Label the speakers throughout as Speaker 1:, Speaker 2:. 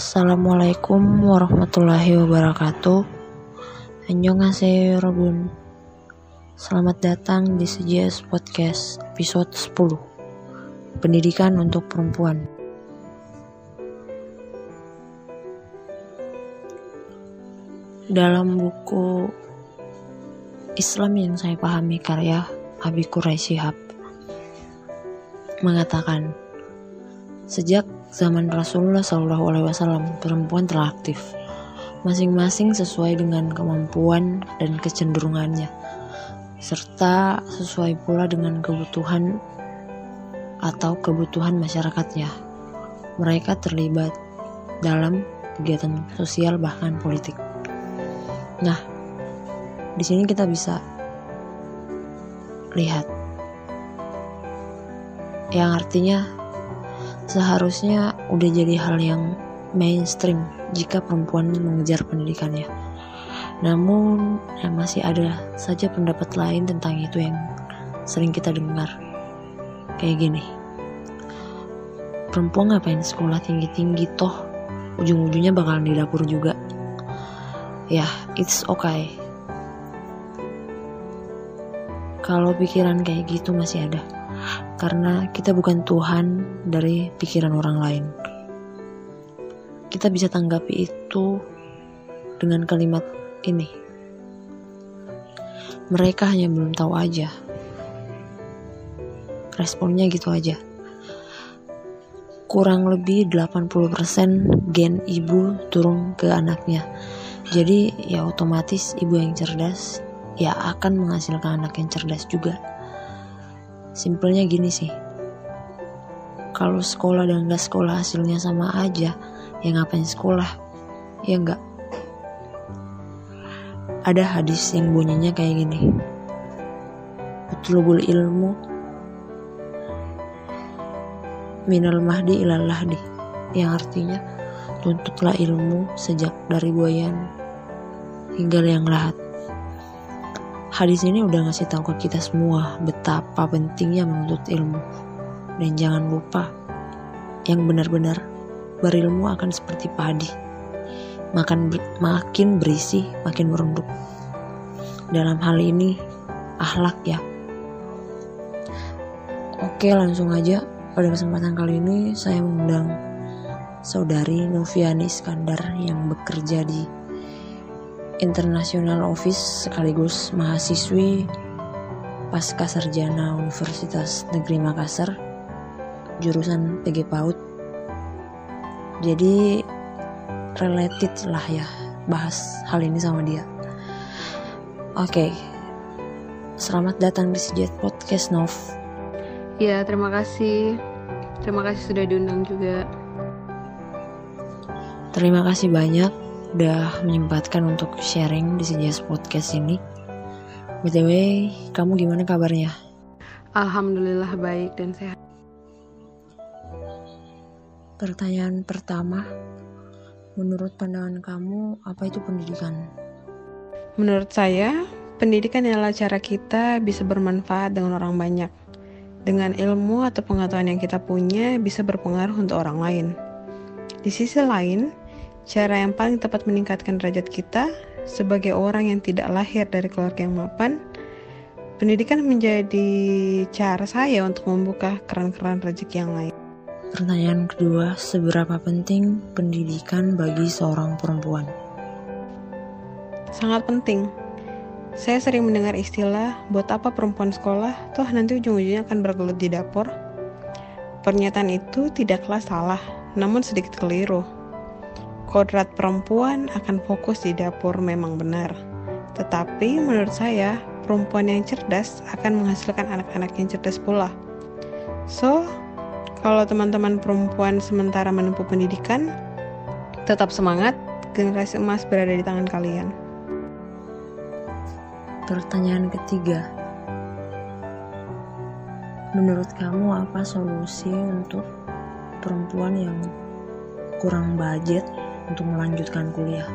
Speaker 1: Assalamualaikum warahmatullahi wabarakatuh. Annyeonghaseyo Robun. Selamat datang di CJS Podcast episode 10 Pendidikan untuk Perempuan. Dalam buku Islam yang saya pahami karya Abi Quraisy mengatakan Sejak zaman Rasulullah Shallallahu Alaihi Wasallam, perempuan telah aktif, masing-masing sesuai dengan kemampuan dan kecenderungannya, serta sesuai pula dengan kebutuhan atau kebutuhan masyarakatnya. Mereka terlibat dalam kegiatan sosial bahkan politik. Nah, di sini kita bisa lihat yang artinya seharusnya udah jadi hal yang mainstream jika perempuan mengejar pendidikannya. Namun, ya masih ada saja pendapat lain tentang itu yang sering kita dengar. Kayak gini. Perempuan ngapain sekolah tinggi-tinggi toh ujung-ujungnya bakalan di dapur juga. Ya, it's okay. Kalau pikiran kayak gitu masih ada karena kita bukan Tuhan dari pikiran orang lain. Kita bisa tanggapi itu dengan kalimat ini. Mereka hanya belum tahu aja. Responnya gitu aja. Kurang lebih 80% gen ibu turun ke anaknya. Jadi ya otomatis ibu yang cerdas ya akan menghasilkan anak yang cerdas juga. Simpelnya gini sih. Kalau sekolah dan gak sekolah hasilnya sama aja, ya ngapain sekolah? Ya enggak. Ada hadis yang bunyinya kayak gini. Utlubul ilmu minal mahdi ilal lahdi. Yang artinya tuntutlah ilmu sejak dari buayan hingga yang lahat. Hadis ini udah ngasih tahu ke kita semua betapa pentingnya menuntut ilmu. Dan jangan lupa, yang benar-benar berilmu akan seperti padi. Makan ber, makin berisi, makin merunduk. Dalam hal ini, ahlak ya. Oke, langsung aja. Pada kesempatan kali ini, saya mengundang saudari Noviani Skandar yang bekerja di International Office sekaligus mahasiswi pasca sarjana Universitas Negeri Makassar jurusan PG PAUD jadi related lah ya bahas hal ini sama dia. Oke okay. selamat datang di Sejet Podcast Nov.
Speaker 2: Ya terima kasih. Terima kasih sudah diundang juga.
Speaker 1: Terima kasih banyak udah menyempatkan untuk sharing di Sejas Podcast ini. BTW, kamu gimana kabarnya?
Speaker 2: Alhamdulillah baik dan sehat.
Speaker 1: Pertanyaan pertama, menurut pandangan kamu, apa itu pendidikan?
Speaker 2: Menurut saya, pendidikan adalah cara kita bisa bermanfaat dengan orang banyak. Dengan ilmu atau pengetahuan yang kita punya bisa berpengaruh untuk orang lain. Di sisi lain, Cara yang paling tepat meningkatkan derajat kita sebagai orang yang tidak lahir dari keluarga yang mapan, pendidikan menjadi cara saya untuk membuka keran-keran rezeki yang lain.
Speaker 1: Pertanyaan kedua, seberapa penting pendidikan bagi seorang perempuan?
Speaker 2: Sangat penting. Saya sering mendengar istilah, buat apa perempuan sekolah, toh nanti ujung-ujungnya akan bergelut di dapur. Pernyataan itu tidaklah salah, namun sedikit keliru kodrat perempuan akan fokus di dapur memang benar. Tetapi menurut saya, perempuan yang cerdas akan menghasilkan anak-anak yang cerdas pula. So, kalau teman-teman perempuan sementara menempuh pendidikan, tetap semangat, generasi emas berada di tangan kalian.
Speaker 1: Pertanyaan ketiga, menurut kamu apa solusi untuk perempuan yang kurang budget untuk melanjutkan kuliah.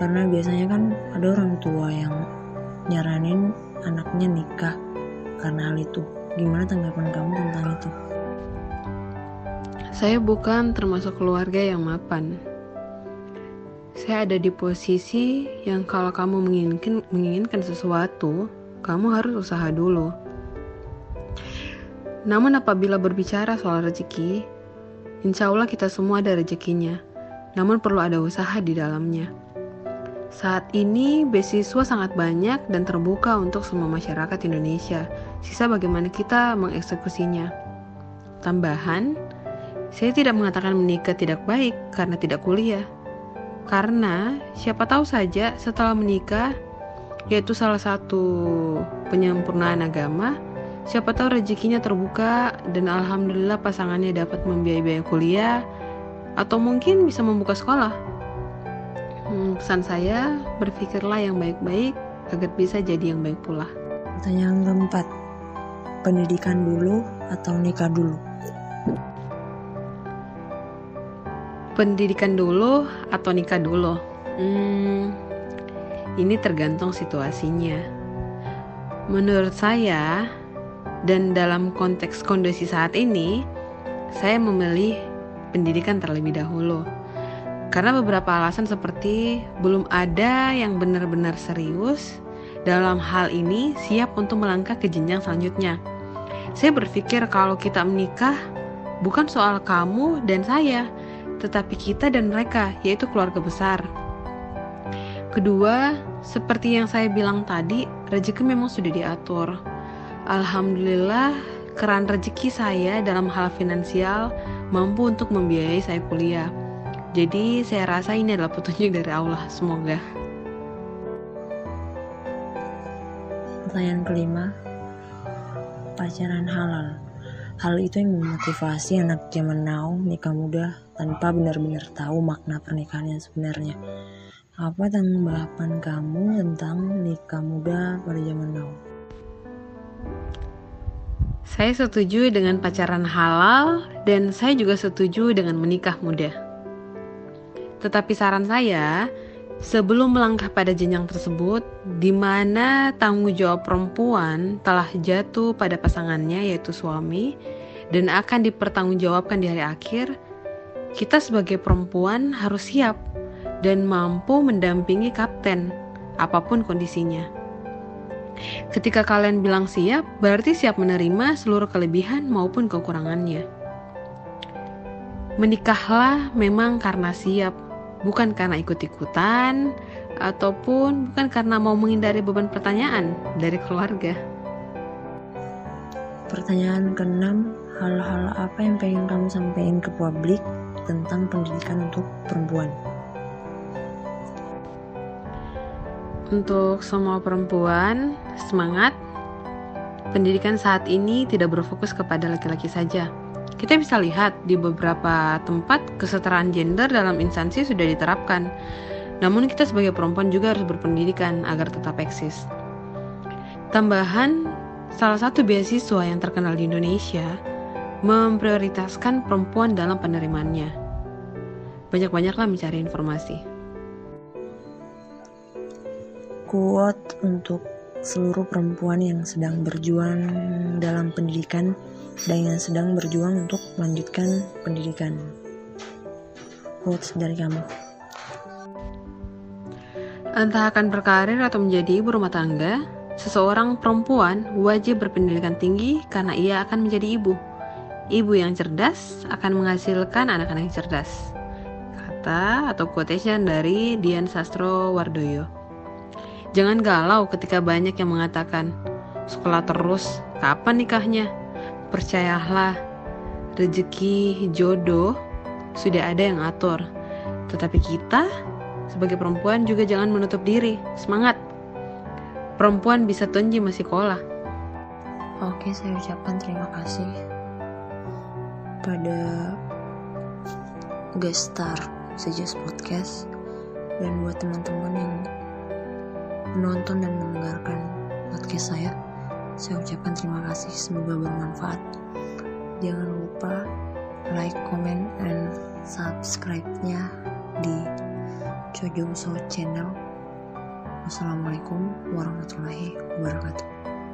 Speaker 1: Karena biasanya kan ada orang tua yang nyaranin anaknya nikah. Karena hal itu. Gimana tanggapan kamu tentang itu?
Speaker 2: Saya bukan termasuk keluarga yang mapan. Saya ada di posisi yang kalau kamu menginginkan, menginginkan sesuatu, kamu harus usaha dulu. Namun apabila berbicara soal rezeki, insya Allah kita semua ada rezekinya. Namun perlu ada usaha di dalamnya. Saat ini beasiswa sangat banyak dan terbuka untuk semua masyarakat Indonesia. Sisa bagaimana kita mengeksekusinya. Tambahan, saya tidak mengatakan menikah tidak baik karena tidak kuliah. Karena siapa tahu saja setelah menikah, yaitu salah satu penyempurnaan agama, siapa tahu rezekinya terbuka dan alhamdulillah pasangannya dapat membiayai kuliah atau mungkin bisa membuka sekolah. Hmm, pesan saya, berpikirlah yang baik-baik agar bisa jadi yang baik pula.
Speaker 1: Pertanyaan keempat, pendidikan dulu atau nikah dulu?
Speaker 2: Pendidikan dulu atau nikah dulu? Hmm, ini tergantung situasinya. Menurut saya, dan dalam konteks kondisi saat ini, saya memilih pendidikan terlebih dahulu karena beberapa alasan seperti belum ada yang benar-benar serius dalam hal ini siap untuk melangkah ke jenjang selanjutnya. Saya berpikir kalau kita menikah bukan soal kamu dan saya, tetapi kita dan mereka, yaitu keluarga besar. Kedua, seperti yang saya bilang tadi, rezeki memang sudah diatur. Alhamdulillah, keran rezeki saya dalam hal finansial mampu untuk membiayai saya kuliah. Jadi saya rasa ini adalah petunjuk dari Allah. Semoga.
Speaker 1: Pertanyaan kelima, pacaran halal. Hal itu yang memotivasi anak zaman now nikah muda tanpa benar-benar tahu makna pernikahan yang sebenarnya. Apa tanggapan kamu tentang nikah muda pada zaman now?
Speaker 2: Saya setuju dengan pacaran halal dan saya juga setuju dengan menikah muda. Tetapi saran saya, sebelum melangkah pada jenjang tersebut, di mana tanggung jawab perempuan telah jatuh pada pasangannya, yaitu suami, dan akan dipertanggungjawabkan di hari akhir, kita sebagai perempuan harus siap dan mampu mendampingi kapten, apa pun kondisinya. Ketika kalian bilang siap, berarti siap menerima seluruh kelebihan maupun kekurangannya. Menikahlah memang karena siap, bukan karena ikut-ikutan ataupun bukan karena mau menghindari beban pertanyaan dari keluarga.
Speaker 1: Pertanyaan keenam, hal-hal apa yang pengen kamu sampaikan ke publik tentang pendidikan untuk perempuan?
Speaker 2: Untuk semua perempuan, semangat. Pendidikan saat ini tidak berfokus kepada laki-laki saja, kita bisa lihat di beberapa tempat kesetaraan gender dalam instansi sudah diterapkan. Namun kita sebagai perempuan juga harus berpendidikan agar tetap eksis. Tambahan, salah satu beasiswa yang terkenal di Indonesia memprioritaskan perempuan dalam penerimaannya. Banyak-banyaklah mencari informasi.
Speaker 1: Quote untuk seluruh perempuan yang sedang berjuang dalam pendidikan dan yang sedang berjuang untuk melanjutkan pendidikan. Quotes dari kamu.
Speaker 2: Entah akan berkarir atau menjadi ibu rumah tangga, seseorang perempuan wajib berpendidikan tinggi karena ia akan menjadi ibu. Ibu yang cerdas akan menghasilkan anak-anak yang cerdas. Kata atau quotation dari Dian Sastro Wardoyo. Jangan galau ketika banyak yang mengatakan, sekolah terus, kapan nikahnya? Percayalah, rezeki jodoh sudah ada yang atur. Tetapi kita sebagai perempuan juga jangan menutup diri. Semangat. Perempuan bisa tunji masih sekolah.
Speaker 1: Oke, saya ucapkan terima kasih pada guest star Suggest Podcast dan buat teman-teman yang menonton dan mendengarkan podcast saya. Saya ucapkan terima kasih, semoga bermanfaat. Jangan lupa like, comment, and subscribe-nya di Chojo So Channel. Wassalamualaikum warahmatullahi wabarakatuh.